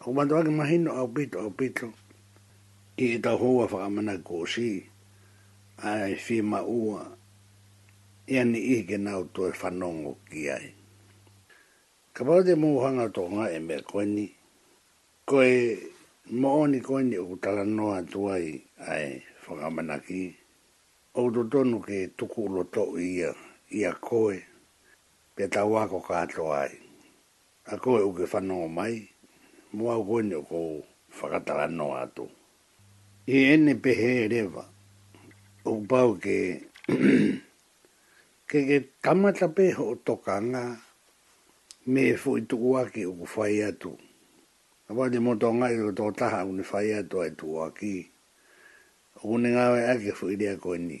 Ako mātou ake mahino ao pito, ao pito, ki ētahi hōua whakamana kōsī, ā, e whii mā ua, i ani ihi ke nāu toi whanongo ki ai. Ka pau te mōhanga o tō ngā e mea koini, Koe, mooni koini oku tala noa atu ai, ae, whakamana ki, oku to tonu ke tuku ulo tōu ia, ia koe, pea tāu ako kātoa ai. A koe uke whanonga mai, mo au koene o kou whakataka noa atu. I ene pehe rewa, oku pau ke ke ke tamata pe ho tokanga me fu i tuku aki oku whai atu. A wale mo to ngai o to taha uni whai atu ai tuku aki, oku ne ngawe ake fu i rea koe ni,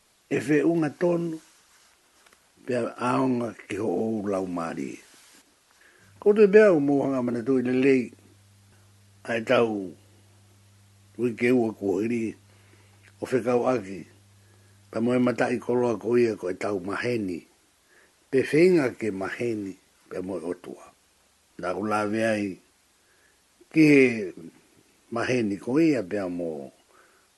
E whe unga tonu te aonga ki ho ou lau marie. Ko te mea u Moanga Manatoi lelei ai tau wike ua ko Hiri o Whekau Aki, ta moe mata i koloa ko ia ko e tau Maheni, pe wheinga ke Maheni pe moe o tua. Na ku lawe ai ki he Maheni ko ia pea mo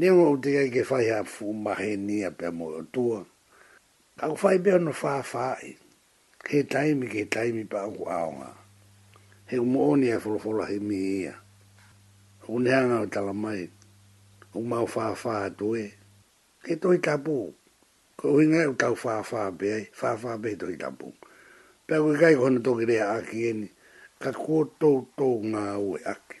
Nē hoa o te gei ke whai hea fu mahenīa pea mo o tua. Ka ku whai pea no whāwhāi, ki he taimi, ki he taimi pa oku aonga. He ku mo oni e wholowholahi mihi ia. Oku nehanga o tala mai, oku mau whāwhā atu e, he tohi tapu, koe uhi ngai u tau whāwhā pea ai, whāwhā pea he tohi tapu. Pea ku i kai koha no toki reha aki eni, ka kuo tou tou ngā ue aki.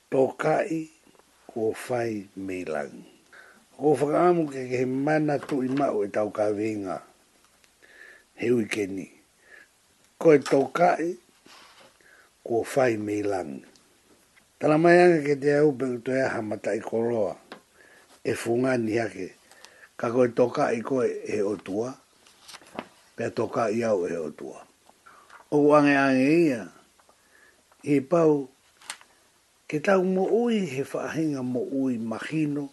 Tō kai, kō whai me lang. Kō whakaamu ke he mana tu'i mau e tau ka whinga. He ui ke ni. Koe tō kai, kō whai me lang. Tana mai anga ke te au pe utu he aha matai ko roa. E fu ngani hake. Ka koe tō kai koe e he otua. Pea tō kai au e he otua. Oku ange ange ia, He pau, Ke tau mo ui he whaahinga mo ui mahino,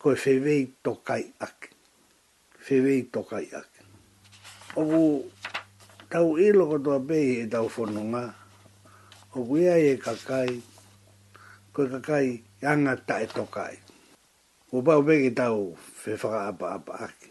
koe whewei to kai ake. Whewei to kai ake. Oku tau ilo katoa pei he tau whanonga, oku iai e kakai, koe kakai anga tae to kai. Kua pau pei ke tau whe whakaapa apa ake.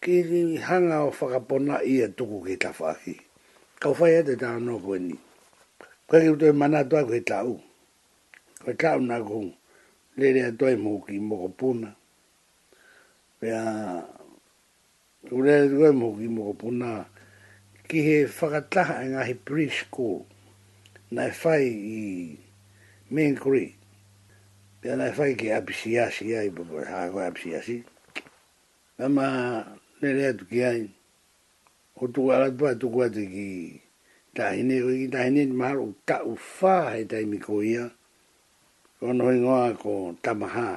Ki te hanga o whakapona i a tuku ki tawhaki. Kau whai a te tau noa koe ni. Koe ki toi mana toi koe tau. Koe tau na ku rere a toi mo ki mokopuna. Pea ku rere toi mo ki mokopuna ki he whakataha e ngahi preschool na e whai i Main Creek. Pea na e whai ki Apisiasi ai pa koe ha koe Apisiasi. Nga ma rere atu ki ai, ko tuku aratua tuku atu ki Tahine, koe ki Tahine ni mahalo ta uwha he taimi ko ia, ko noho ingoa ko Tamaha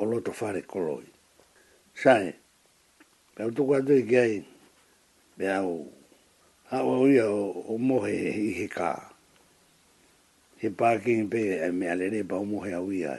o Loto Whare Koloi. Sae, kau tuku atu ki ai, me au hawa o ia o mohe i he ka, he pa king pe me ale repa o mohe au ia.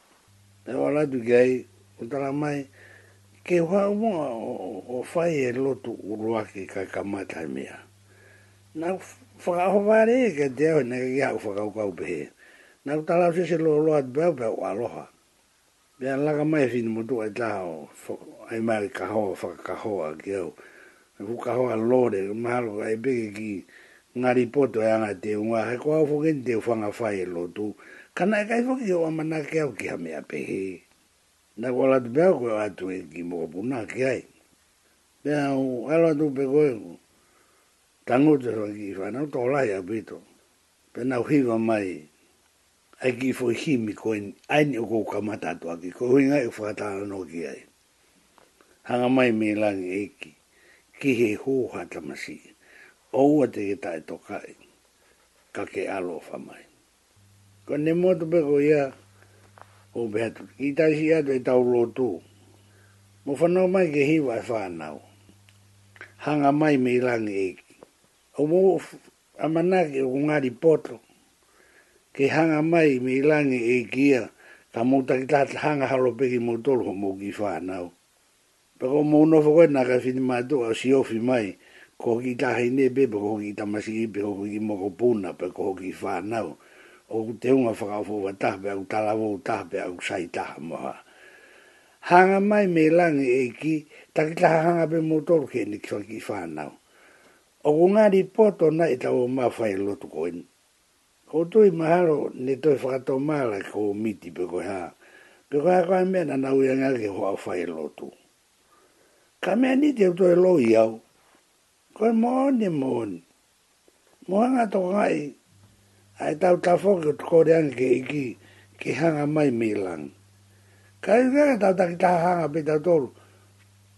E whā la tu gei, o tala mai, ke whā mua o whai e lotu uruaki kai ka mātai mea. Nā ku whakaoha whare e kei te au he neke ki haku whakaukau pehe. Nā ku tala ose se lolo atu pea pea ku aloha. Pea laka mai e whini motu ai taha o ai māri kahoa whakakahoa ki au. He whakahoa lore, mahalo whai piki ki Ngari Poto e ana te unga, he koa whogin te whanga whai e lotu, kana e kai whaki o Amana ke au ki ha mea pehe. Na ko la tu pea koe o atu e ki mokopuna ki ai. Pea o alo atu pe koe ko tango te whaki whanau to la ya pito. Pena o hiva mai. I kī foʻi kimi koe ni aini o kou ka matatua ki kou hinga e whakatāra noa ki ai. Hanga mai me langi e iki, ki he hōha tamasi, o ua te geta e toka ai, ka ke alofa mai. Ko ne motu pe ko ia o be atu, ki taisi atu e tau lotu, mo whanau mai ke hiwa e whanau. Hanga mai me langi e iki, o mo A manaaki o Ngari Poto, kei hanga mai me Ilangi e kia ka moutaki tata hanga haropeki mo Toloho mo ki whanau. Peko mo no whakoena ka whiti matua o Siofi mai, ko hoki ta Hainepe, peko hoki i Tamasiki, peko hoki i Mokopuna, peko hoki i whanau, oku te hunga whakaofowa taha pe aku talavou taha pe aku sai taha mo ha. Hanga mai me Ilangi e ki, taki taha hanga pe mo Toloke ni ki whaki i whanau. O ko nga ripoto na i tau ma whai lotu ko in. Ko tu i mahalo ni toi whakato mala ki ko miti pe ko ha, pe ko ha ko me na na uia nga ki hoa whai lotu. Ka me ni te toi lo i au. Ko e mo ni mo ni. Mo ha nga to nga i, a e tau ta fo ki ko re ang ke i ki, ki ha nga mai mi lang. Ka i nga ta ta ki ta ha nga pe ta toru,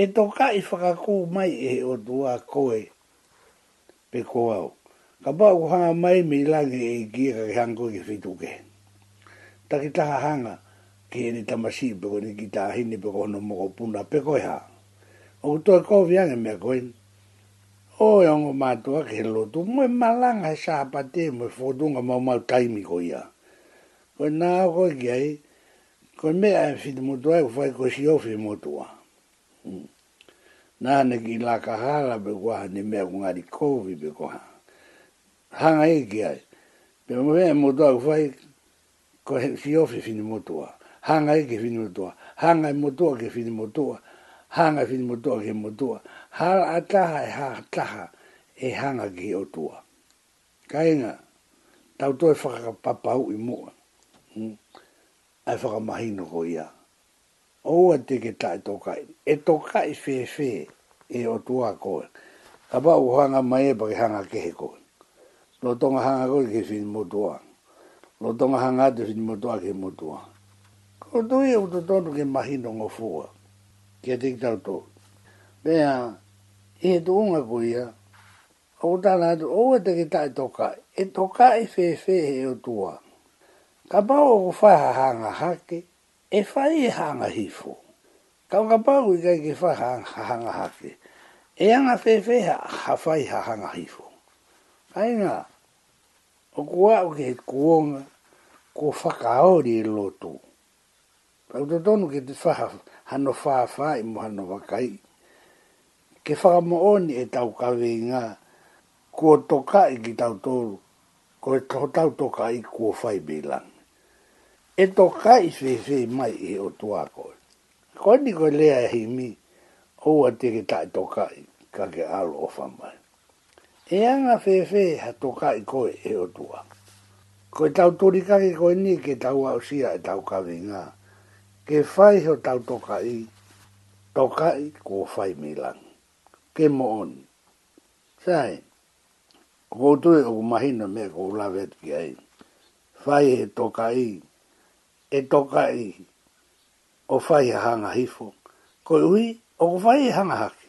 E to ka i whakako mai e he otu a koe pe ko au. Ka ba u hanga mai me lange e ki eka ke hang koe ke whitu ke. Takitaha hanga ki he ni tamasi pe ko ni ki ta hini pe ko hono mokopuna pe koe ha. O ku toi ko viang e mea koe. O e ongo matua ke he lotu mo e malanga he sa pate mo e fotunga mau mau taimi ko ia. Koe na o koe ki ai Ko mea e whiti motu ai ko whai ko Siofi motua. Na hane ki la ka hala be ko hane mea ko ngari kovi be ko ha. Hanga e ki ai. Be mo mea motu ai ko whai ko Siofi whiti motua. Hanga e ki whiti motua. Hanga e motua ki whiti motua. Hanga e whiti motua ki motua. Hala ataha e ha ataha e hanga ki otua. Kainga, tau toi whakapapa hui mua, I whakamahi noho ia. Oua te keta e to kai, e to kai whewhe e o tua koe. Ka pa u hanga mai e pa ke hanga kehe koe. Lo tonga hanga koe ki whini mo tua. Lo tonga hanga atu whini mo tua ki mo tua. Ka o to ia u to tonu ke mahi no ngo fua. Kia te ki tau to. Pea, i he to unga ko ia, Ko tāna atu, Oua te ki tae toka, e toka e whēwhē he o tua. Ka pau o ko whaha hanga hake, e whai e hanga hifo. Ka whakapau i kai ki whaha hanga hake, e hanga whēwhē ha whai ha hanga hifo. Kainga, o ko au ki he kuonga, kua whakaori e lotu. Rauta tonu ki te whaha hano whāwhā i Mohana Wakai, ke whakamooni e tau kawe i nga kuo toka i ki tau toru, ko he toho tau toka i kuo whai bilangi. E toka i whewhei mai i he o tua koe. Koe ni koe lea e Himi, oua te ke tae toka i ka ke alo ofa mai. E anga whēwhē ha toka i koe, e otua. Ko e tau torikake koe ni ke tau au sia e tau kawi nga, ke whai ho tau toka i, toka i ko whai me lang. Ke mo on. Sae, ko koutou e oku mahina me ko lavet ki ai. Whai he toka i, e toka i, o whai he hanga hifo. Ko i uhi, oku whai e hanga haki.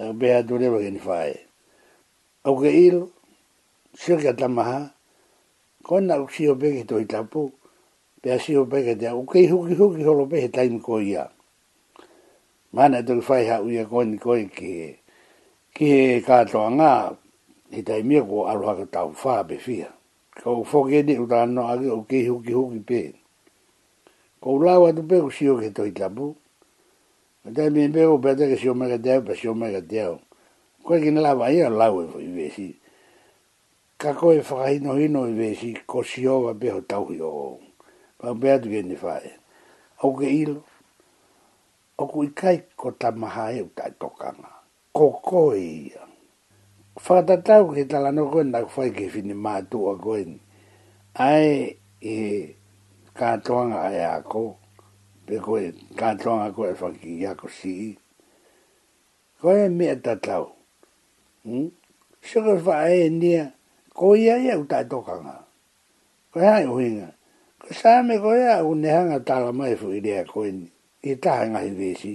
I'll be hard to live again if I Au ke il, sio kia tamaha, koina au sio pe ki tohi tapu, pe a sio pe ke te au kei huki huki holo pe he taimi ko ia. Mana e toki whai ha uia koini koi ki he, ki he kātoa ngā, he taimi e ko aroha ka tau whā pe fia. Ko whoke ni uta anō ake au kei huki huki pe. Ko ulawa tu pe ku sio ke tohi tapu, Ko te mea me ope ata ke sio mai ka te au, pa sio mai ka te au. Koe ki na lawa ia lau e fo i vesi. Ka koe whakahino hino i vesi ko Sihova pe ho tauhi o ou. Pa ope atu ke Nifae. Oku ke ilo, oku i kai ko tamaha e uta e tokanga. Ko koe ia. Whakatatau ki tala no koe naku whai ki whini mātua koe ni. Ae i he kātoanga ae a ko, pe koe kātoanga koe e whaki i aku sii. Koe e mea tatau. Hm? Sio koe whaēnia, ko ia ia u taitokanga. Koe hai uhinga. Ko Same koe aku nehanga tala mai fu i rea koe ni, i taha ngahi vesi.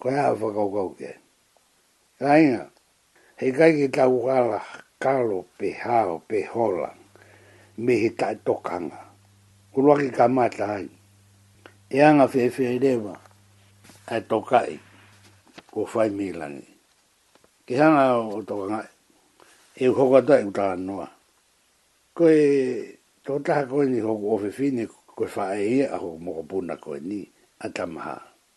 koe a whakaukauke. Ka inga, he kai ki taku kara karo pe hao pe hola me he tae tokanga. Uruaki ka mata ai. E anga whewhe rewa a Tokai ko Whaimilangi. Te hanga o tokanga e uhokoto ai uta anoa. Koe to taha koe ni hoku owhiwhine koe whae ia a hoku mokopuna koe ni a tamaha.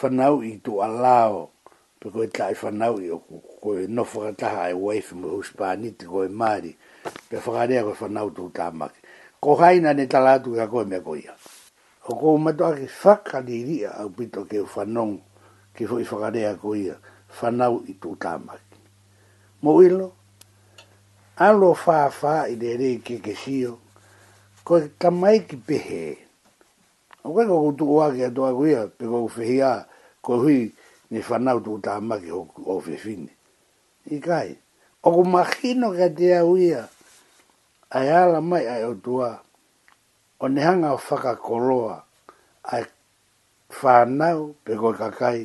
whanau i to allow pe koe tae whanau i oku koe no whakataha I wave mo Huspaani te koe Maari pe whakarea koe whanau to Tamaki ko haina ne tala atu kia koe me ko ia ko kou matoa ki whakariria au pito ke whanongo ki fo i whakarea ko ia whanau i to Tamaki mo ilo alo whawha i rere i kekesio koe tamaiki pehe Oke ko kou tuku waki a toa kuia pe kou fehi a ko hui ni whanau tuku tamaki hoku o fefine. I kai. Oku makino kia te a uia ae ala mai ae o tua o nehanga whaka koroa ae whanau pe koi ka kai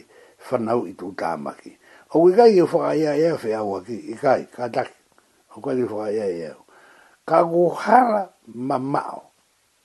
whanau i tuku tamaki. Oku i kai ki u whaka ia e au fe au aki. I kai. Ka taki. Oku kai ki u whaka ia e au. Ka ku hara mamao.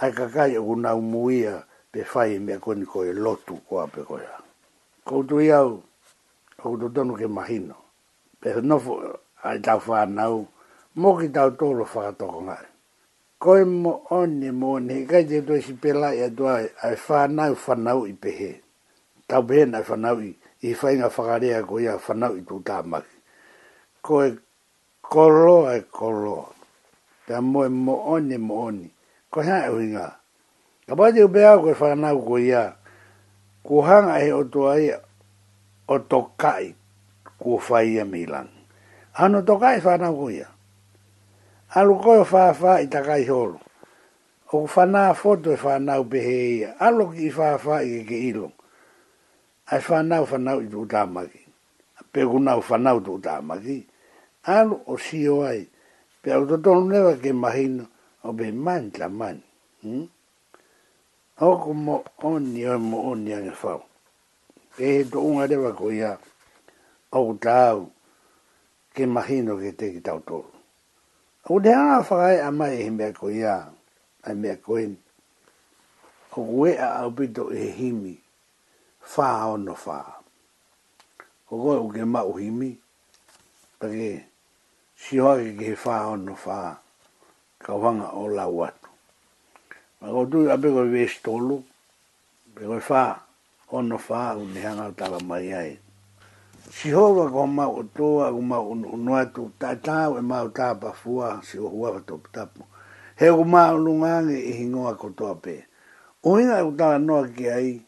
Hai kakai o ku nau muia pe fai e mea koni koe e lotu ko ape koe a. Koutu i au, oku to tonu ke mahino, pe he nofo ai tau whanau mo ki tau toro whakatoko ngai. Koe mo one mo one he kai te to isi pelai a to ai ai whanau whanau i pehe. Tau pehe nai whanau i, i whainga whakarea ko ia whanau i tu tamaki. Koe Koro e koro, kia moe mooni mooni, ko hea e uhinga? Ka whāiti upe au koe whānau ko ia, kua hanga he oto a ia, oto kai, kua whai ia me ilang. Ano oto kai whānau ko ia. Alu koe o whāwhā i takai horo, oku whanā whoto e whānau pehe e ia, alo ki i whāwhā i keke ilo, ai whānau whanau i tuku tāmaki. Pekuna o Whanau tō Tāmaki, aro o sio ai, pe au to tonu newa ke mahino o be man ta man. Hm? Oko mo oni o mo oni ange whau. Ke he to unga rewa ko ia, au tāu, ke mahino ke te ki tau tōru. Au te hanga whakai a mai he mea ko ia, he mea ko in, o kue a au pito he himi, whā ono whā. Ko koe ko ke Maohimi, take sio ake ki he wha ono wha kauhanga o laua atu. Ma ko tui ape koe vesi tolu, pe koe wha ono wha au ni hanga tala mai ai. Sihova ko mau o to a ko mau unu unu atu, ta tau e mau ta pa fua si o hua to ptapu. He o ko mau lunga nge i hingoa ko to ape. Uhinga e utala noa ki ai,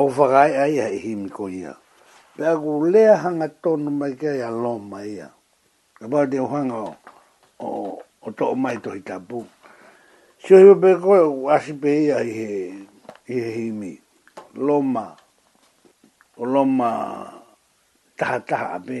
O whakaae a ia e Himi ko ia, Pea ku lea hanga tonu mai ki ai a Loma e ia, ka pau te ohanga o too mai tohi tapu. Sio hiwa pe koe o ku asi pe ia i he Himi, Loma, o Loma tahataha a pe.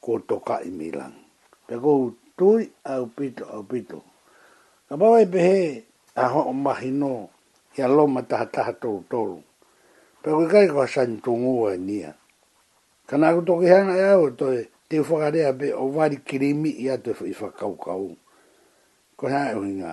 Ko to kai mi lang. Te kou tui au pito au pito. Ka pawai pehe a ho o mahi no ki a loma taha taha tolu tolu. Pe kui kai ko a san to ngo e nia. Ka na ku toki hanga e au to e tiu whakarea pe o wari kirimi i a te whi whakau kau. Ko he ai uhi nga.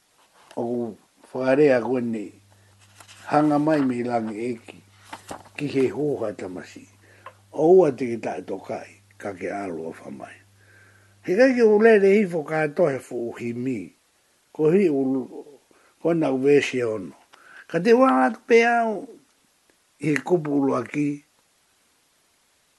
Aku whakarea koe nei, hanga mai me langi eki, ki he hoha tamasi, oua te ki tae to kai, ka ke aloa wha mai. He kai ki u lere hifo ka to he fo u hi mi, ko hi u ko na u vesi e ono. Ka te wala atu pe au, i he kupu ulo aki,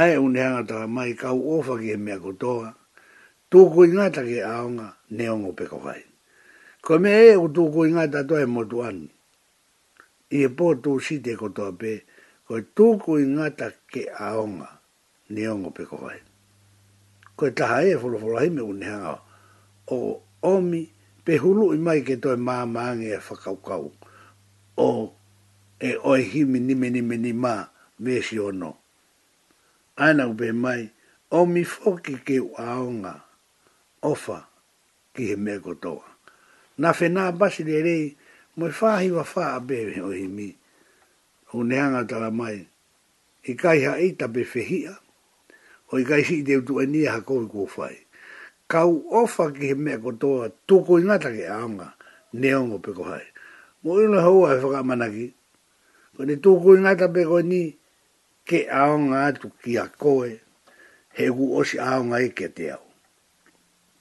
Ae o Nehangataka mai kau ofa ki he mea ko toa, to koi nga take aonga, neongo peka whai. Koe me e o to koi nga tatoa e motu ani. I he po to site ko toa pe, koe to koi nga take aonga, neongo peka whai. Koe taha e wholowholohi me o Nehanga o Omi pe hului mai ke toe mamaange e whakaukau o E oi himi nimenimeni ma, me si ono. Aina upe mai, o mi foki ke u aonga, ofa, ki he me kotoa. Na fena basi le rei, moe fa hiwa fa ape he oi himi, u neanga tala mai, I kai ha i tape whehia, o i kai si i te utu ai ni e ha kou i kou whai. Ka u ofa ki he mea ko toa tu ko i nga take a onga, neongo pe ko hai. Mo ino ha ua e whakamanaki, ko te tu ko i nga tape ko ni ke a onga atu ki a koe, he uku osi a onga e ke te au.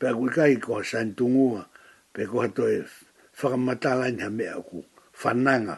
Pe aku i kai ko ha san tungua, pe ko ha to e whakamatalain ha mea uku, whananga,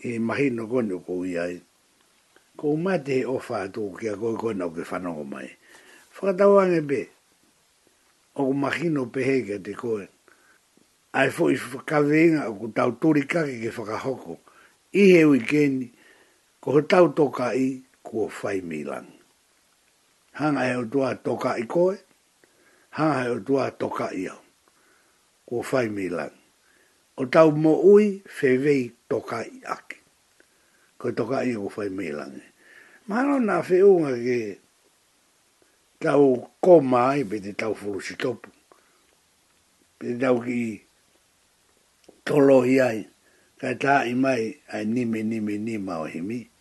He mahi no koni o kou ia ai. Ko u mate he ofa atu ki a koe kona o ke whanonga mai. Whakatau ange be oku makino pehe kia te koe. Ae fo i whakaweenga oku tau torikake ke whakahoko i he ui keni ko he tau toka i kua whai mi lang. Hanga he utua toka i koe, hanga he utua toka i au. Ko whai mi lang. Ko tau mo ui fe vei toka i aki. Ko toka i ko whai mi lang. Maro na fe unga ke tau ko mai pe te tau furu si topu. Pe tau ki tolo i ai. Kai ta i mai ai ni me ni me ni ma o himi.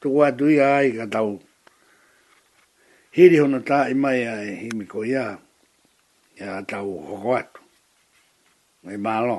Tuku atu ia ai ka tau. Hirihono tae mai a Himi ko ia kia tau hoko atu. Me malo.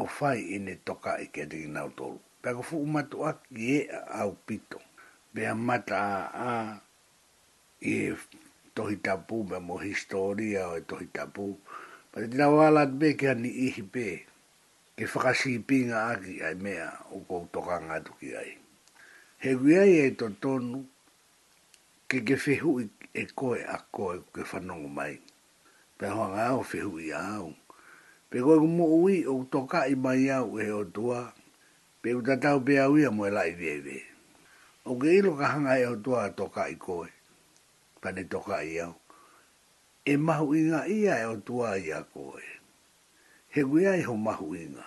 o whai i ne toka i ketegi nau tolu. Pea ko fuku matu aki e a au pito, me a mata a a i e tohi tapu me mo historia o e tohi tapu, ma te tau ala atu pe ki a ni ihi pe ke whakasipinga aki ai me a o kou tokanga atu ki ai. He wi ai e to tonu ke ke whehu i e koe a koe ke whanongo mai Pea hoa ngai au whehu i a au. Pe koe ku mo ui o ku toka i mai i au e he o tua, pe ku tatau pe au ia mo e lai veve. O ke ilo ka hanga he o tua a toka i koe, tane toka i au, e mahu inga ia e o tua i a koe. He kuia iho mahu inga,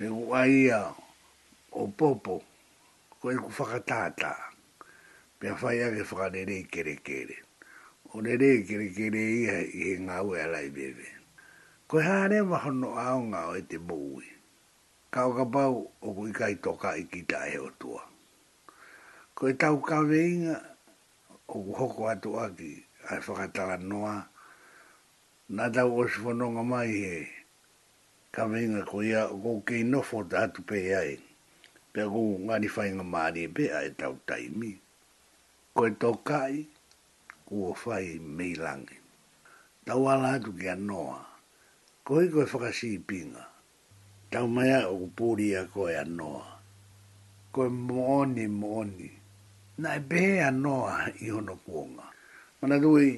Kei ko Aia o Popo, koe ko Whakatātā, kia whai ake whakarerei kerekere. O rerei kerekere ia i he ngaue a Raiwewe. Koe Hārewa hono aonga o Ete Moui, ka okapau o kui kai toka i kita e o tua. Koe tau kaweinga o ku hoko atu aki ai Whakatala noa, na tau osi whanonga mai he Ka meinga ko ia ko kei nofo ta hatu pei ai, pea ko ngari whainga marie pea e tau taimi, koe to kai, kua whai mei langi. Tau ala atu ki a Noa, kohi koe whakasipinga, tau mai ai o ko puri a koe a Noa, koe mooni mooni, na e pehe a Noa i hono kuonga. Manatui,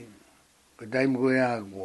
koe taimi koe a ko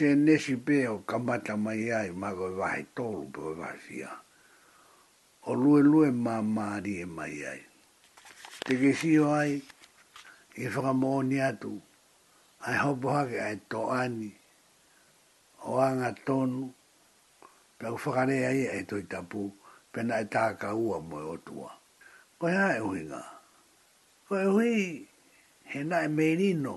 Che nesi pe o kamata mai ai ma go va he tolu pe va sia. O lue lue ma marie mai ai. Te ke sio ai, i whakamooni atu, ai hopo hake ai to ani, o anga tonu, pe u whakarea ia e toi tapu, pena e taka ua mo e otua. Ko he ha e uhi nga. Ko e uhi, he na e me rino,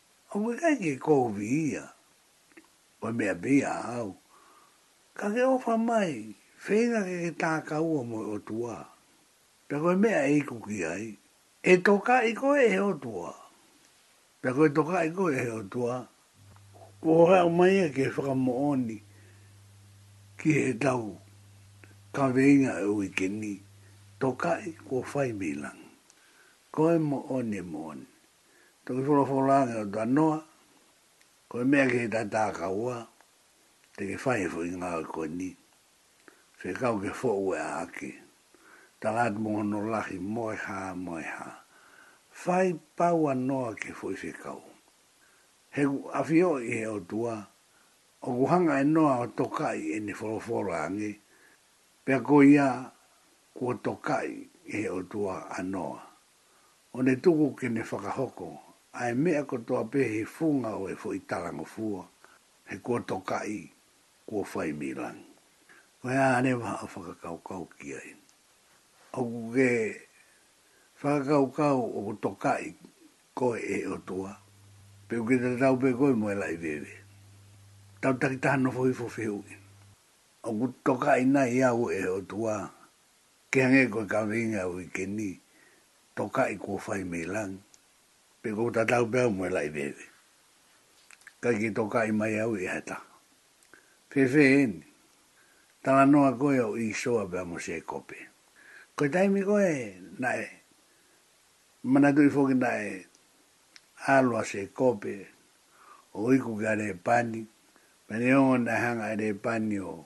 Ko Wikaiki Kofi ia. Kua mea pea a au, Ka ke owha mai, wheinga ke ke tā kaua moe o tuā. Pea koe mea e ikuki ai, E toka i koe e he o tuā. Pea koe toka i koe e he o tuā, kua hoea mai ia ke whakamooni ki he tau ka weinga e Wikini, tokai kua whai mīlanga. Koe mooni mooni. Toki whorowhoroange o ta noa, koe mea ki he tata kaua, te ke whai fo i nga koni, fe kau ke fo ue a ake, ta lat mohono lahi moe ha moe ha, whai pau a noa ke fo i fe kau. He ku awhi o i he o tua, o ku hanga e noa o to kai e ni whorowhoroange, pea ko ia kua to kai i he o tua a noa, One tuku kene whakahoko, ae mea ko toa pehi fungaoe fo i Tarangafua, he kua tokai, kua whai mi lang. Ko he arewa a whakakaukau ki ai. Oku ke whakakaukau oku tokai koe e o toa, pe uke te tau pe koe moe la i rere. Tau takitaha nofo i fo Whihuki. Oku tokai nai au e o toa, Ke hange koe ka whinga au i keni to kai kua whai me lang. Pe kou tatau pe au moe la i wewe. Kai ki to kai mai au i heta. Whewhe eni. Tala noa koe au i soa pe amo se kope. Koe taimi koe na e manatui foki na e aloa se kope o iku kia re pani. Pene ongo na hanga e re pani o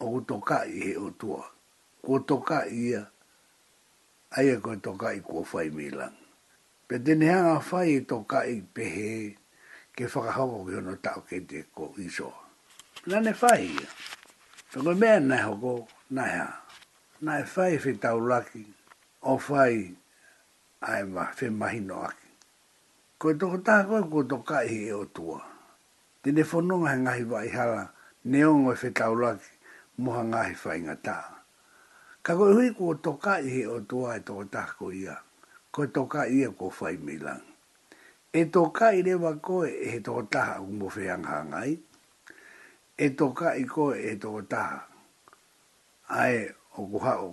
Oku toka i he o tua. Kua toka ia, aia koe toka i kua whai mi lang. Pe tenehanga whai e toka i pehe ke whakahoko ki hono tau kei te ko Isoa. Nane whai ia. Pe koe mea nae hoko, nae ha. Nae whai whe tau laki, o whai ae ma whe mahino aki. Koe toko taha koe kua toka i he o tua. Telefononga he ngahi wa i hara neongo e whetaoro ake moha ngahi whainga ta. Ka koe hui kua to ka i he o toa e toko taha ko ia, koe to ka ia kua whai me lang. E to ka i rewa koe e he toko taha aku mo wheangahanga ai? E to ka i koe e he toko taha? Ae, o ku hao,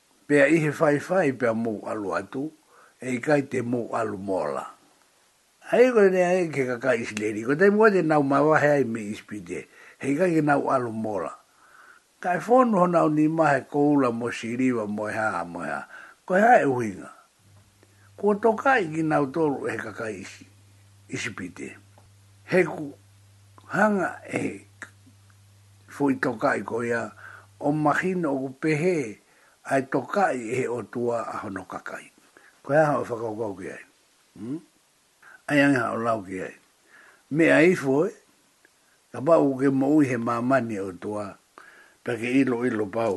Pea i he whaiwhai pea mo alu atu, e i kai te mo alu mola. A e kore nea e ke kaka Isileri, ko te mua te nau mai wahe ai me Isipite, he i kai ke nau alu mola. Kai whonu ho nau ni mahe ko ula mo Siriva mo e ha, mo e ha, ko e ha e uhinga. Kua toka i ki nau tolu he kakai isi, isipite, heku, hanga e fo i toka i ko ia o mahina o ku pehe ae toka i he o tua a hono kakai. Koe aha o whakaokaoke ai? Hm? Ai ange hao lao ki ai. Me ai ifo e. Ka pa o ke mo ui he mamani o tua. Ta ke ilo ilo pau.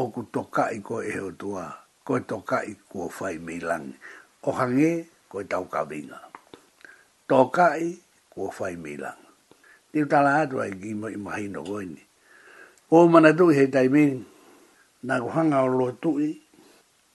O ku to ka i koe he o tua. Koe to ka i kua fai mei langi. O hange koe tau ka vinga. To ka i kua fai mei langi. Te uta la atu ai ki mo i mahi no koe ni. Ko o mana tui he taiming. Na ku hanga o lo tui.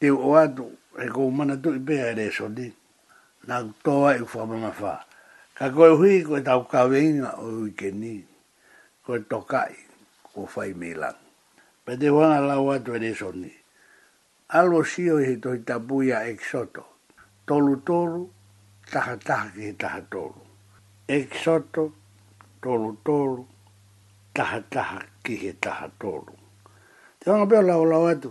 Te o Ato, he kou mana tuki pea e Resoni, na ku toa i ku whamanga wha. Ka koe hui koe tau kaweinga o Uikeni, koe to kai, ko Whai Milang. Pe te whanga lau atu e Resoni, alo sio i he tohi tapu ia Exoto, tolu toru, taha taha ki he taha toru. Exoto, tolu toru, taha taha ki he taha toru. Te whanga pea o lawalau atu,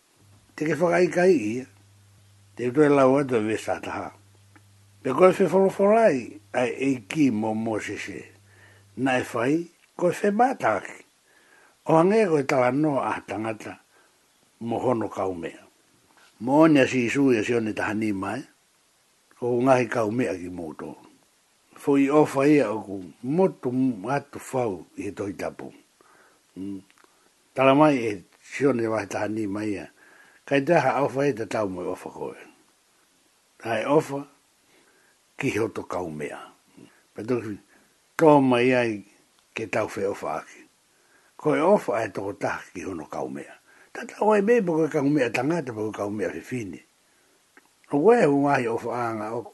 Teke whakaika i ia, te utua lau atu a Vesa taha. Pea koe whe whorowhora ai, ai e ki mo Mosese, na e whai, koe whe mata aki. Ohange koe tala noa a tangata, mo hono kau mea. Moonia si Isu ia Sione taha ni mai, ko u ngahi kau mea ki moutou. Fo i ofa ia oku motu atu whau i he tohitapu. Tara mai e Sione wahi taha ni mai ia, kai te aha ofa e te tau mo e ofa koe? Na e ofa ki Hihoto kau mea, me toki to mai ai ke tau fe ofa aki. Ko e ofa e toko taha ki Hono kau mea. Tata oe me poke kau mea tangata poke kau mea fifine. No koe e wahi ofa a nga oku.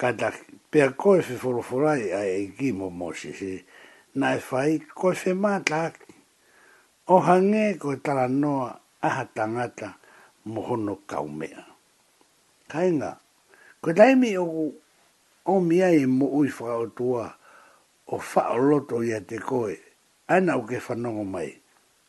Ka ta, Pea koe whe whorowhorai a Eki mo Moses e, na e whai koe whe mata ake? Oha nge koe tara noa aha tangata mo hono kau mea. Kainga, ko Taimi oku omi ai e mo ui whakaotua o wha o loto ia te koe, ana o ke whanongo mai,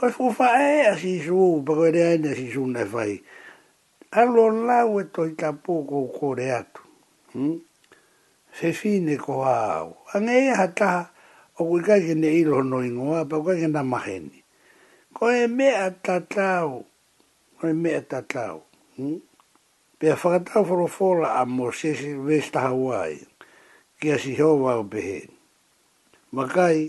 Cos ko wha e a si su pako re ai na si su na fai alo lau e to ita po ko ko re atu hm se si ne ko a au a nge e ha taha o ko kai ke ne ilo no ingoa pa kai ke na mahe ni ko e me a ta tau ko e me a ta tau hm pe a wha tau fo ro fo la a mo se se ve sta ha wai ki a si ho wa o pe he ma kai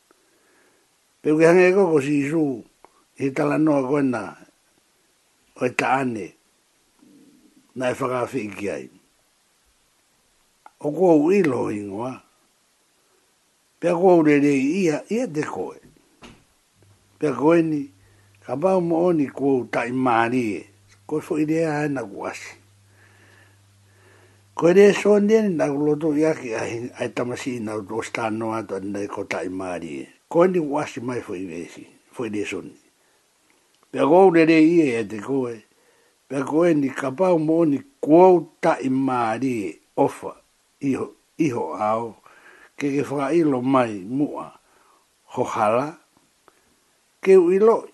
Peu ke hange koko si isu, he tala noa koe na, koe ta ane, na e whakaawhi iki ai. Ko kou ilo ingoa, pea kou rerei ia, ia te koe. Pea koe ni, ka bau mo oni kou ta i marie, koe fo i rea ae na kuasi. Koe re so nde ni na loto ia ki a hin ai tamasi na do sta no a do nde ko ta i mari e. Koe ni wasi mai fo i vesi, fo i re so ni. Pea ko au rere i e te koe, pea koe ni kapau mo ni ko au ta i mari e, ofa, iho, iho ao, ke ke whaka ilo mai mua, ho hala, keu iloi.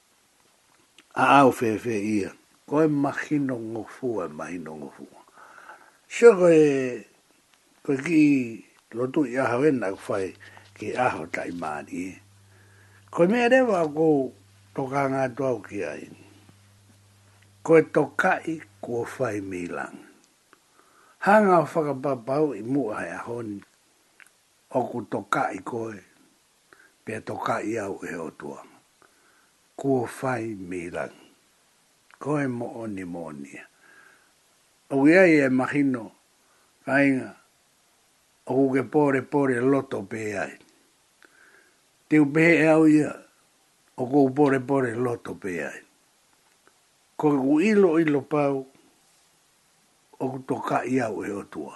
A ao whewhe ia. Koe Mahinongofua e Mahinongofua. Sure koe koe ki roto i ahau e nau whai ki aho tai maari e. Koe mea rewa ko toka nga to au ki ai. Koe to kai ko whai mei lang. Hanga whakapapau i mua hai a honi. Oku to kai koe. Pea toka i au e otua. Kua whai mirang. Koe mo oni mo oni. Ogi ai e Makino, kainga, oku ke pore pore loto pe ai. Tiu pehe e au ia, o kou pore pore loto pe ai. Koe ku ilo ilo pau, oku toka i au e otua.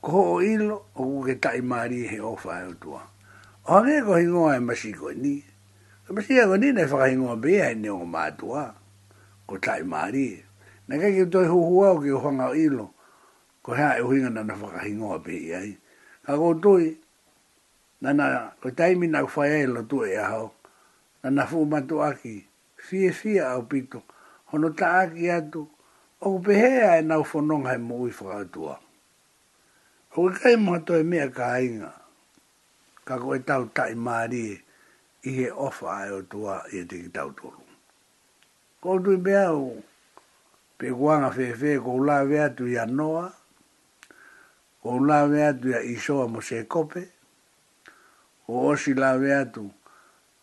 Ko Hoʻoilo, o ko ke taʻi mārie he ʻofa e utua. ʻOhage e kohi ingoa e Masi koe ni. Ke Masi ia koe ni nei whakahi ingoa be ia e ni o mātua, ko taʻi mārie. Na ke ke toi huhua au ki Ohanga o Ilo, ko hea e uhinga nana whakahi ingoa be ia i. Ka kou toi, nana koe taimi na ku whai ai lo tue i ahau, nana fuumatu aki, Whiawhia au pito, hono taaki atu, oku pehea e nau whanonga hai moui whakautua? O ke kai maha toi mea ka inga, ka koe tau tai marie i he ofa ae o tua i a teki tau tolu. Ko au tui pea au, pe ko anga whewhe ko u lawe atu i a Noa, ko u lawe atu i a Isoa mo Sekope, ko osi lawe atu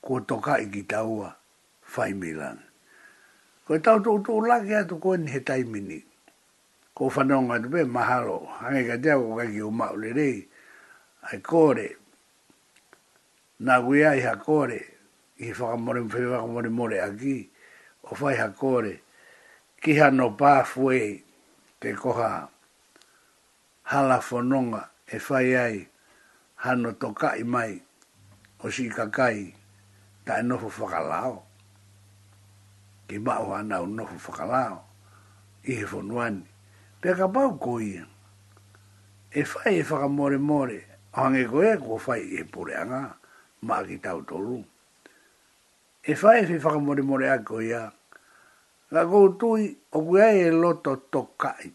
Kua tokai ki taua whai milan. Koe tau toutou lake atu koe ni he taimini. Ko whanonga atu be mahalo hange ka tea ko kaki o maule rei ai kore na we ai ha kore i whakamore whi whakamore more aki o whai ha kore kiha no pa fue te koha Hala whanonga e whai ai hano to kai mai o si ka kai tae noho whakalao ki ma o hanau noho whakalao i he whanu ani pe ka pau ko ia e whai e whakamore more o hange ko ia ko whai i he pore anga ma ki tau toru e whai e whi whakamore more a ko ia nga ko tui o kui ai e loto to kai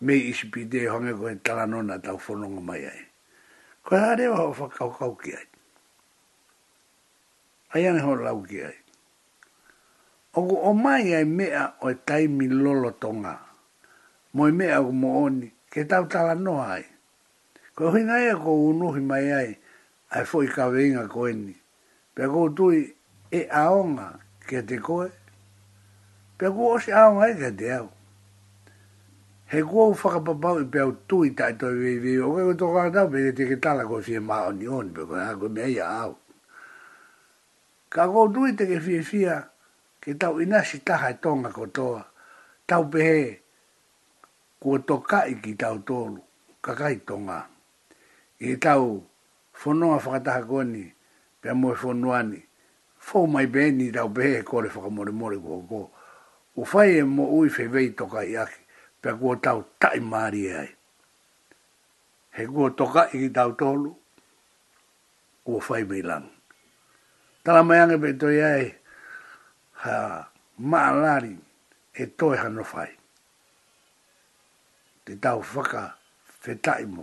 Me icpd e whange koe e tara no na tau whanonga mai ai. Koe haere e waho whakaokao ki ai. Ai ana ho lau ki ai. Oku o mai ai mea o e taimi lolo to nga. Moe mea oku mo oni, ke tau tara noa ai. Koe huinga e ko unuhi mai ai, ai fo i kaweinga koe ni. Pea kou tui e aonga kia te koe, pea kua osi aonga ai kia te au. He kuou whakapapau i pea au tui tae toi veiveio ok ko toko atau pea kia teke tala ko si e maonioni pea koe a koe mea ia au. Ka kou tui teke fiafia ke tau inasi taha e tonga ko toa, tau pehe kua tokai ki tau tolu, kakai tonga. I he tau Whonoa whakataha koe ni, pea moe whonoa ni, fo mai be ni rau be he kore whakamoremore kua ko u whai e mo ui whewei toka i aki, pea kua tau taʻi marie ai. He kua tokaʻi ki tau tolu, kua whai mei lang. Tala mai ange be toi ai ha maa lari e toi hano whai. Te tau whaka whetaʻi mo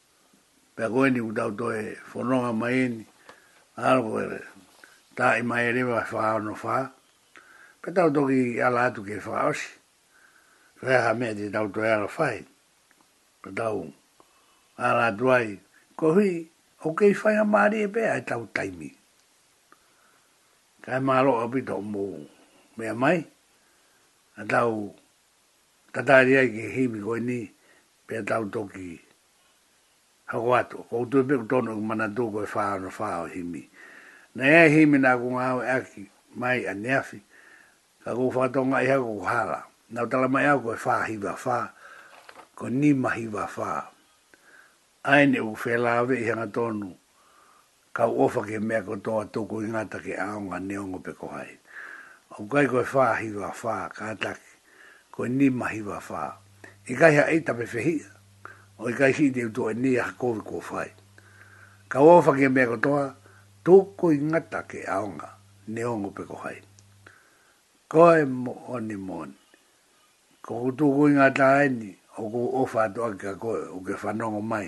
Pea koe ni utau toe whanonga mai eni, ara koe re, ta i mai re wa wha ono wha, pe tau toki ala atu ke wha osi, re aha mea te tau toe ara whai, pe tau ara atu ai, ko hui, o kei whainga maari e pea e tau taimi. Kai maro o pito mo mea mai, a tau Ka taere ai ki Hiwi koini, pea tau toki Hoko atu, ko utu e peku tono ki Manatū koe wha ono wha o Himi. Nei ai Himi na ko nga au e aki mai a Neafi, ka ku wha tonga i haku ko Hala. Nau tala mai au koe wha hiwa wha, ko Nima hiwa wha. Aene uku whela awe i hanga tonu Kau owha ke mea ko toa tuku i nga take aonga neongo pe ko hai. O kai koe wha hiwa wha ka taki, koe ni ma hiwa wha. I kai ha eita pe whehia, o i kai si te utu e ni aha kovi ko whai. Kau owha ke mea ko toa tuku i nga take aonga neongo pe ko hai. Koe mo oni moni. Ko ku tuku i nga taeni, o ku owha atu ake ka koe, o ke whanongo mai,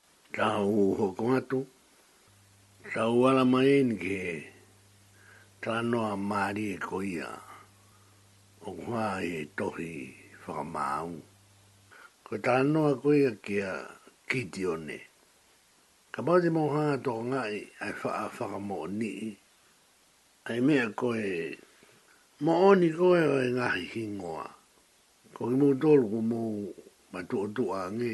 Tahu hoko atu, tau ara mai e niki he ta noa marie ko ia o koha he tohi whakamau. Ko ta noa ko ia kia kitione. Ka mau te moha to ngai ai wha whakamo nii. I mea koe mo oni koe oi ngahi ki ngoa. Ko ki mu tolu ko mu ma tuotua nge.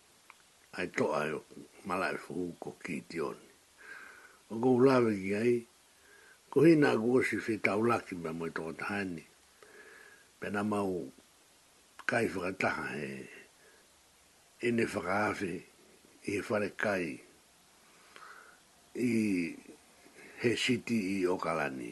ai toa e oku, marae for u ko ki ti oni. O kou lawe ki ai, ko hina aku osi whe tau laki me mo i toko te haini, pena mau kai whakataha he ene whakaawhi i he whare kai i he siti i Okalani.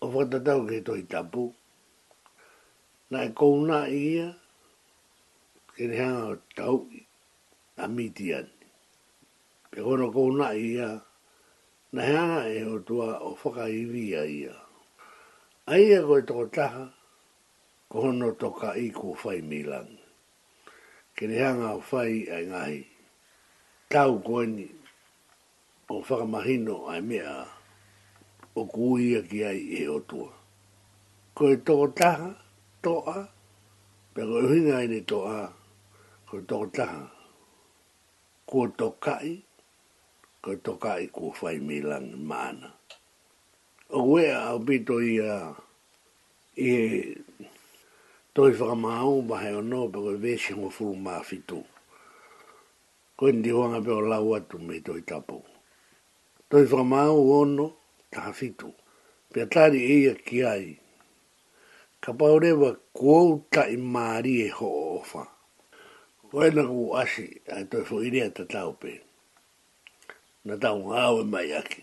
Ka whakatatau ki toi tapu. Na e kou na ia, ke rehanga o te tauwi, a Mitiani. Ke kona kou na ia, na he ana e Hotua o whakaiwi a ia. A ia koe toko taha, ko hono to ka i ko whai mi langi. Ke rehanga o whai a ngahi, tau koe ni, O whakamahino ai mea o kuuiaki ai i he otua. Ko he toko taha, to a, pea ko uhinga ai nei to a, ko he toko taha, kua to kai, ko he to kai kua whai mi langi maana. O wea au pito i a, i he toi whakamaau, wahe ono, pea ko he vesi hongo furu maa fitu. Koe ni wanga pe o lau atu me toi tapu. Toi wha mau ono taha fitu. Pea tari e ia ki ai. Ka pau rewa kuou ta i mari e ho o o wha. Koe na ku asi a toi fo irea ta tau pe. Na tau nga awe mai aki.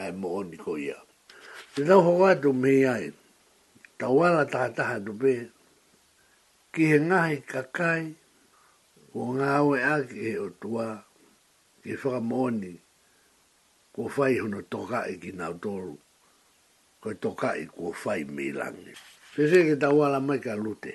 Ae mooni ko ia. Te noho atu mihi ai tau ala tahataha tupe ki he ngahi kakai ko nga awe ake he o tua ki whakamooni ko whai hono tokai ki nau toru ko tokai ko whai mi langi. Sese ki tau ala mai ka lute.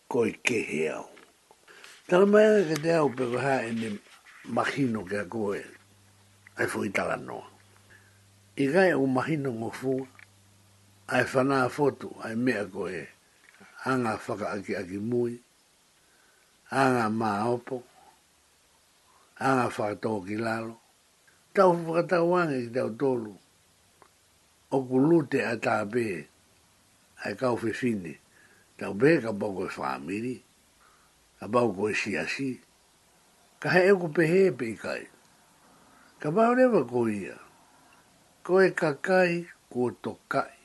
Koi ke he ao. Tara mai ana ke te ao peko ha ene mahino ke a koe ae whukitara noa. I kai o mahino ngo funga, ae whana fotu ae mea koe a nga whakaaki aki mui, a nga maaopo, a nga whakatoki lalo. Tau whakatau ange ki tau tolu Oku lute a Tabe ai kau fifine tau be ka bau koe whamiri, ka bau koe siasi, ka he oku pehe pe i kai. Ka bau rewa ko ia, Koe ka kai ko to kai,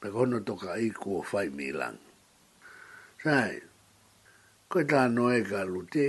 pe kono to kai ko whai mi lang. Sae, koe tano e ka lute,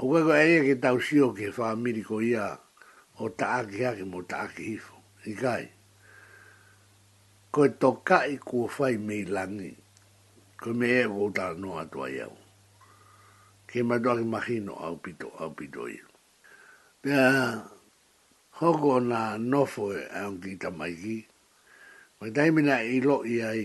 O koe ko eia ki tau sio ki he wha miri ko ia o ta akihaki mo ta akihifo. I kai. Koe to kai kua whai mei langi. Koe me ea kou tara noa atu ai au. Ke matua ki mahino au pito au pito ia. Pea hoko na nofo e aunki tamaiki. Mai taimina i lo i ai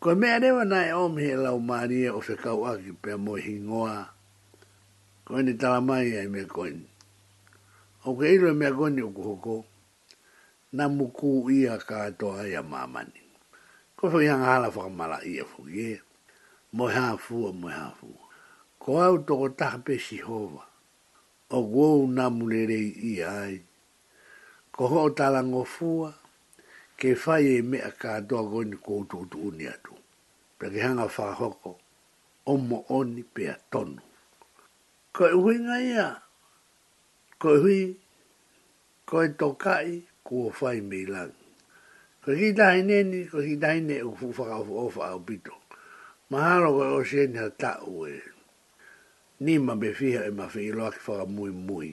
Kua mea reo ana e Om he lau mārie o Whekau Aki pea moe hingoa koini tara mai ai me koini. O ke ilo e mea koini uku hoko, namu kū ia kātoa ai a Māmani. Koe foki hanga hala whakamara ia foki e, moe hāfua, moe hāfua. Ko au toko tahapesi hova, o kuou namu rerei ia ai, Ko Hotalangofoa, kei whai e mea ka toa koe ni koutou tuuni atu. Pekehanga wha hoko, omo oni pea tonu. Koe huinga ia, koe hui, koe to kai, kuo whai me i langi. Koe ki tahi ne ni, koe ki tahi ne u fu whakaofa ofa au pito. Mahalo koe o si eni ha ta u e. Ni ma be fiha e ma whi iloa ki whakamuimuhi,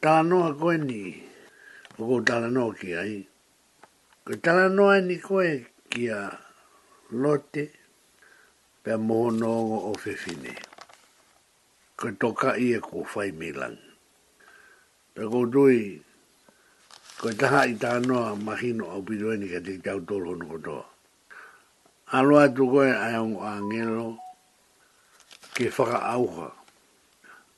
Tara noa koe ni, ko kou tara noa ki a i. Ko tara noa ni koe ki a Lote, pea moho no ngo o whewhine. Ko to ka i e ko whai mi lang. Pe ko dui, ko taha i ta noa mahino au piroeni ka te tau tolo hono kotoa. Alo atu koe ai ang o angelo, ke whaka auha.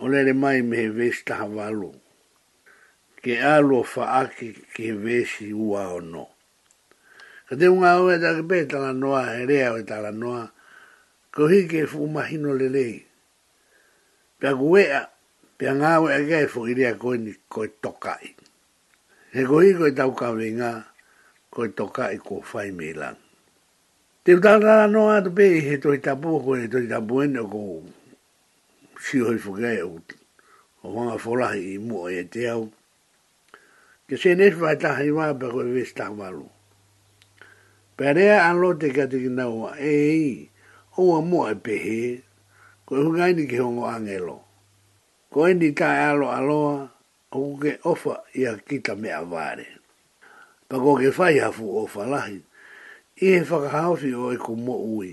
Horere mai me he vesi taha walo. Ke alua whaaki ki he vesi ua ono. Ka te unga au e taki pei tala noa he re au e tala noa, ko hiki e fuku mahino le rei. Pea ku wea, pea nga wea ke fo i rea koe ni koe toka i. He ko hiko e tau kawe nga, koe toka i ko whai me ilang. Te uta tala noa atu pei he tohi tapu koe he tohi tapu ene o ko Sihoi whakaae o o whanga wharahi i mua e te au. Kia CNS whai taha i wā pea koe vest taha wā lo. Pea rea a lo te kati ki nau a e i o a mua e pe he, ko e hunga ini ki hongo a nge lo. Ko e ni tae a lo a loa o ku ke ofa i a ki ta mea vare. Pa ko ke whai hafu o wharahi i he whakahaosi o e ku mo ui.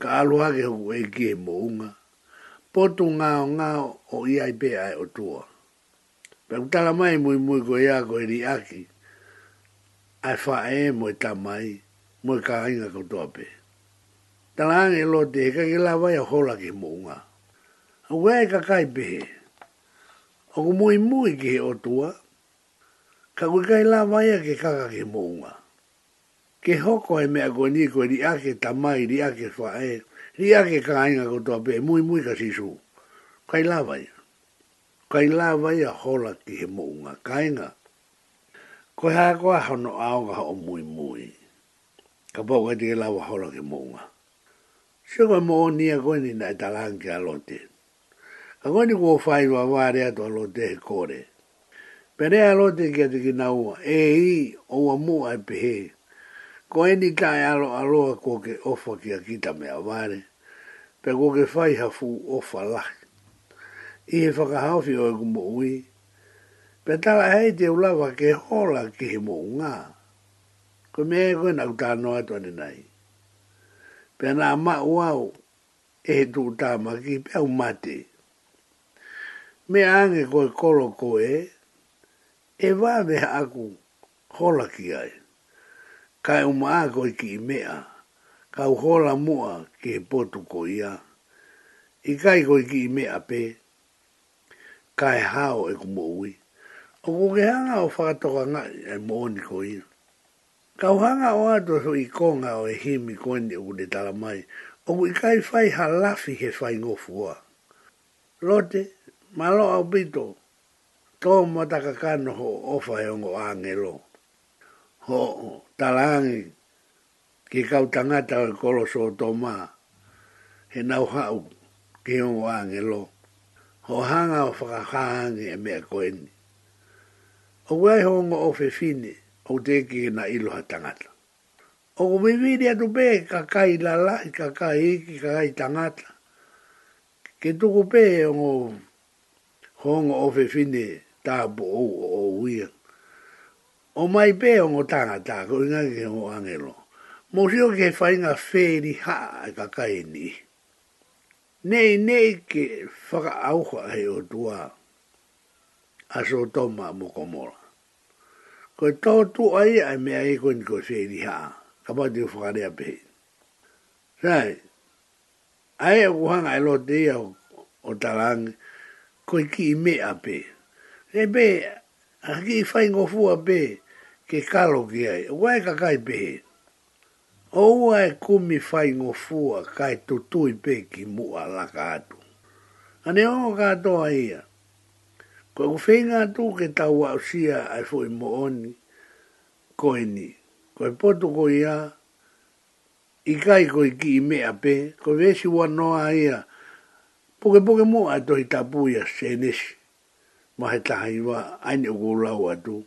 Ka alo ake hoku e ki he mounga, poto ngao ngao o ia i pea ai o tua. Pea ku tara mai e mui mui ko ia ko he ri aki, ae fa e moe tamai, moe ka inga ko toa pe. Tara ange lo te he kake la vai a hola ki he mounga. O ku ai ka kai pe he. O ku mui mui ki he o tua, ka kui kai la vai a ke kaka ki he mounga. Ke hoko he mea koe ni koe ri ake tamai ri ake whae ri ake kainga ko toa pee mui mui ka sisu kai la vai kai la vai a hola ki he mo unga kainga ko he akoa hono ao ka ho o mui mui ka pau kai tike la wa hola ke mo unga sio koe mo o nia koe ni na e talang ke alote. Ka koni kua whai waware atu a Lote he kore. Perea a Lote ki a Te Kinaoa, E i, o ua mu ai pehe? Ko eni tae aro a Loa kua ke owha ki a Kita me a Ware, pea kua ke whai hafu owha lahi. I he whakahawhi oe ku mo ui, pea tala hei te ulawa ke hola ki he mo unga. Ko mea e koe naku ta noa atu ane nei. Pea na ma uau, E he tū tāmaki pea o mate. Me ange koe koro ko e, e wā reha aku horaki ai. Ka e uma a koe ki i mea, ka u hora mua ki he potu ko ia. I kai koe ki i mea pe, ka e hao e ku moui. O ko ke hanga o whakatoka ngai e mooni ko ia. Ka ohanga o Ardworth o Ikonga o e Himi koini oku te tara mai, oku i kai whai ha lawhi he whai ngofuoa. Rote, ma lo au pito, to mo taka ka noho ofa e ongo angelo. Ho o, tara angi, ke kau tangata o e koloso o to ma, he nau hau, ke ongo angelo, ho hanga o whakaka angi e mea koini. O waiho o ngo owhe whine, o te eke i na iloha tangata. O ngo whiwhiri atu pe, ka kai lalahi, ka kai iki, ka kai tangata. Ke tuku pe o ngo ho o ngo owhe whine ta bo ou o ou ia. O mai pe o ngo tangata, ko inga ki o ngo angelo. Mosio ki he whainga wheri haa e ka kai ni. Nei, nei ke whakaaoha he o tua. a Sir Toma Mokomora. Ko te taha o tō aia e mea e koe ni ko Sir Rihaa, ka pai tō whakarea pehi. Sir, ae o kuhanga e loho te ia o Tarangi, ko i ki i me a pe. Sir pe, a ki i whai ngofua pe, ke kalo ki ai, o kuae ka kai pehe. Aua e kumi whai ngofua kai to tui pe ki mua laka atu. Ane o katoa ia. Ko ko whenga atu ke tau au sia ai foi mo oni, koi ni, koi potu ko ia, i kai koi ki i mea pe, koi vesi ua noa ia, poke poke mo ai tohi tapu ia se nesi, mo he taha iwa, aine uku lau atu,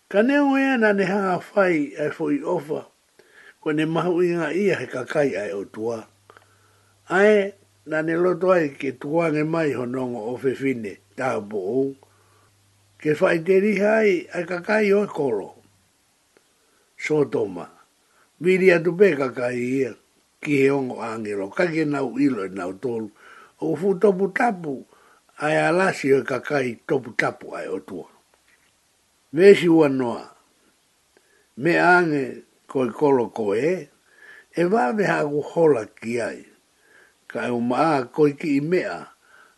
Ka neo e ana ne hanga whai ai fo i ofa, ko ne mahu i nga ia he kakai ai o tua. Ae, na ne loto ai ke tuange mai honongo o fefine ta bo ou, ke whai te riha ai ai kakai o e koro. Sotoma, miri atu pe kakai ia, ki he ongo angelo kake nau ilo e nau tolu, o fu topu tapu ai a lasi o e kakai topu tapu ai o tua. Me siwa noa. Me ange koi kolo ko e, e waweha aku hola ki ai. Ka e uma a koi ki i mea,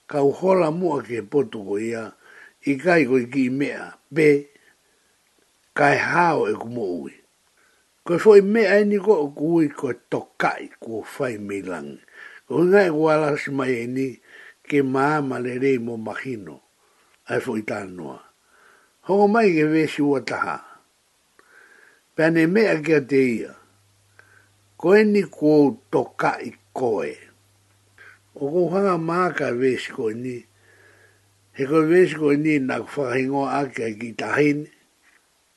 kau hola mua ki he potu ko ia, i kai koi ki i mea, be, ka e hao e kumo ui. Koe foi me ai ni ko kui ko to kai ko fai me langi. Ko ngai ko ala si mai e ni ke ma ma le rei mo makino. Ai foi ta noa. Hongo mai ke ve si ua taha. Pea ne me a kia te ia. Koe ni ko to kai koe. O ko hanga ma ka ve si koe ni. He koe ve si koe ni na ku whakahingoa a kia ki ta hei ni.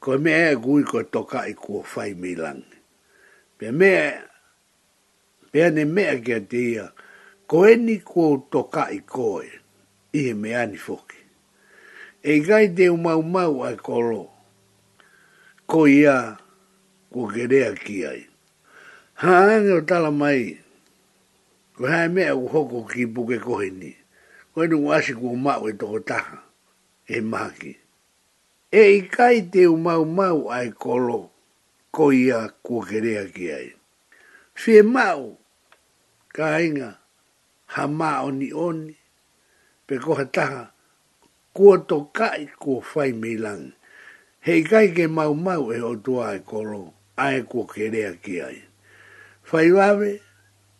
Ko me e kui ko to kai kua whai mi lang. Pe me pe ane mea kia te ia, ko eni ko to kai koe, i he me ani foki. E i kai te umau mau ai ko lo, ko ia kua kerea ki ai. Ha ange o tala mai, ko hae mea u hoko ki puke kohe ni, ko eni u asi kua mau e toko taha, e mahaki. E ika i te umaumau ai kolo, ko ia kua kere ake ai. Whie mau, kainga, ha maonioni, pe ko ha taha, kua to kai kua whai mei langi. He ika i ke maumau e hotua ai kolo, ae kua kere ake ai. Whai wawe,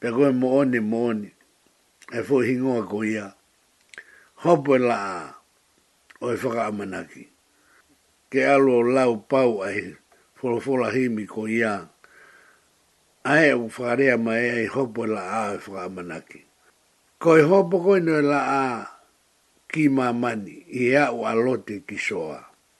Pea koe mo one mo one. E fo hingoa ko ia. Hope la a, oe whakaamanaki. Ke alo lau pau ahi folafola himi ko ia. Ae u whakarea mai ai hope la a oe whakaamanaki. Koi hope koe noe la a ki ma mani i a u a lote ki soa.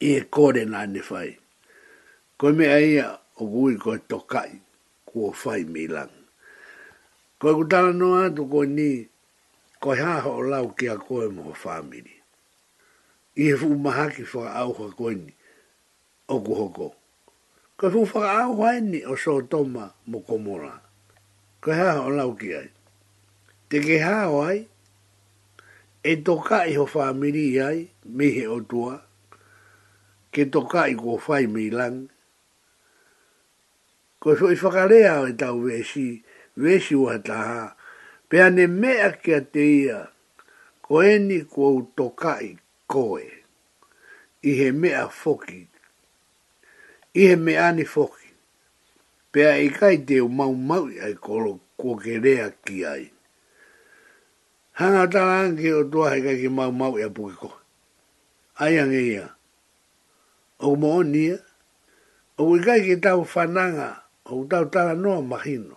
i e kore nane whai. Koe me a ia o kui koe to kai, kua whai mi lang. Koe ku tara noa atu koe ni, koe ha ho o lau ki a koe mo ho whamiri. I he fu mahaki whaka auha koe ni, o ku hoko. Ko tou whakaako ai nei o Soo Toma mo Komora, ko he aha o lauki ai? Te keha o ai? E toka iho whamiri ai me he o tua, ke toka i ko whai me lang. Koe fo i whakarea o e tau vesi, vesi wa taha, pea ne mea ki a te ia, ko eni ko u tokai koe, i he mea foki I he mea ani foki, pea i kai te u maumaui ai koro kua ke rea ki ai. Hanga tana anke o tua he kai ki maumaui a Pukikohe. Ai ange ia, Oku mo onia, oku i kai ki tau whananga, oku tau tara noa mahino.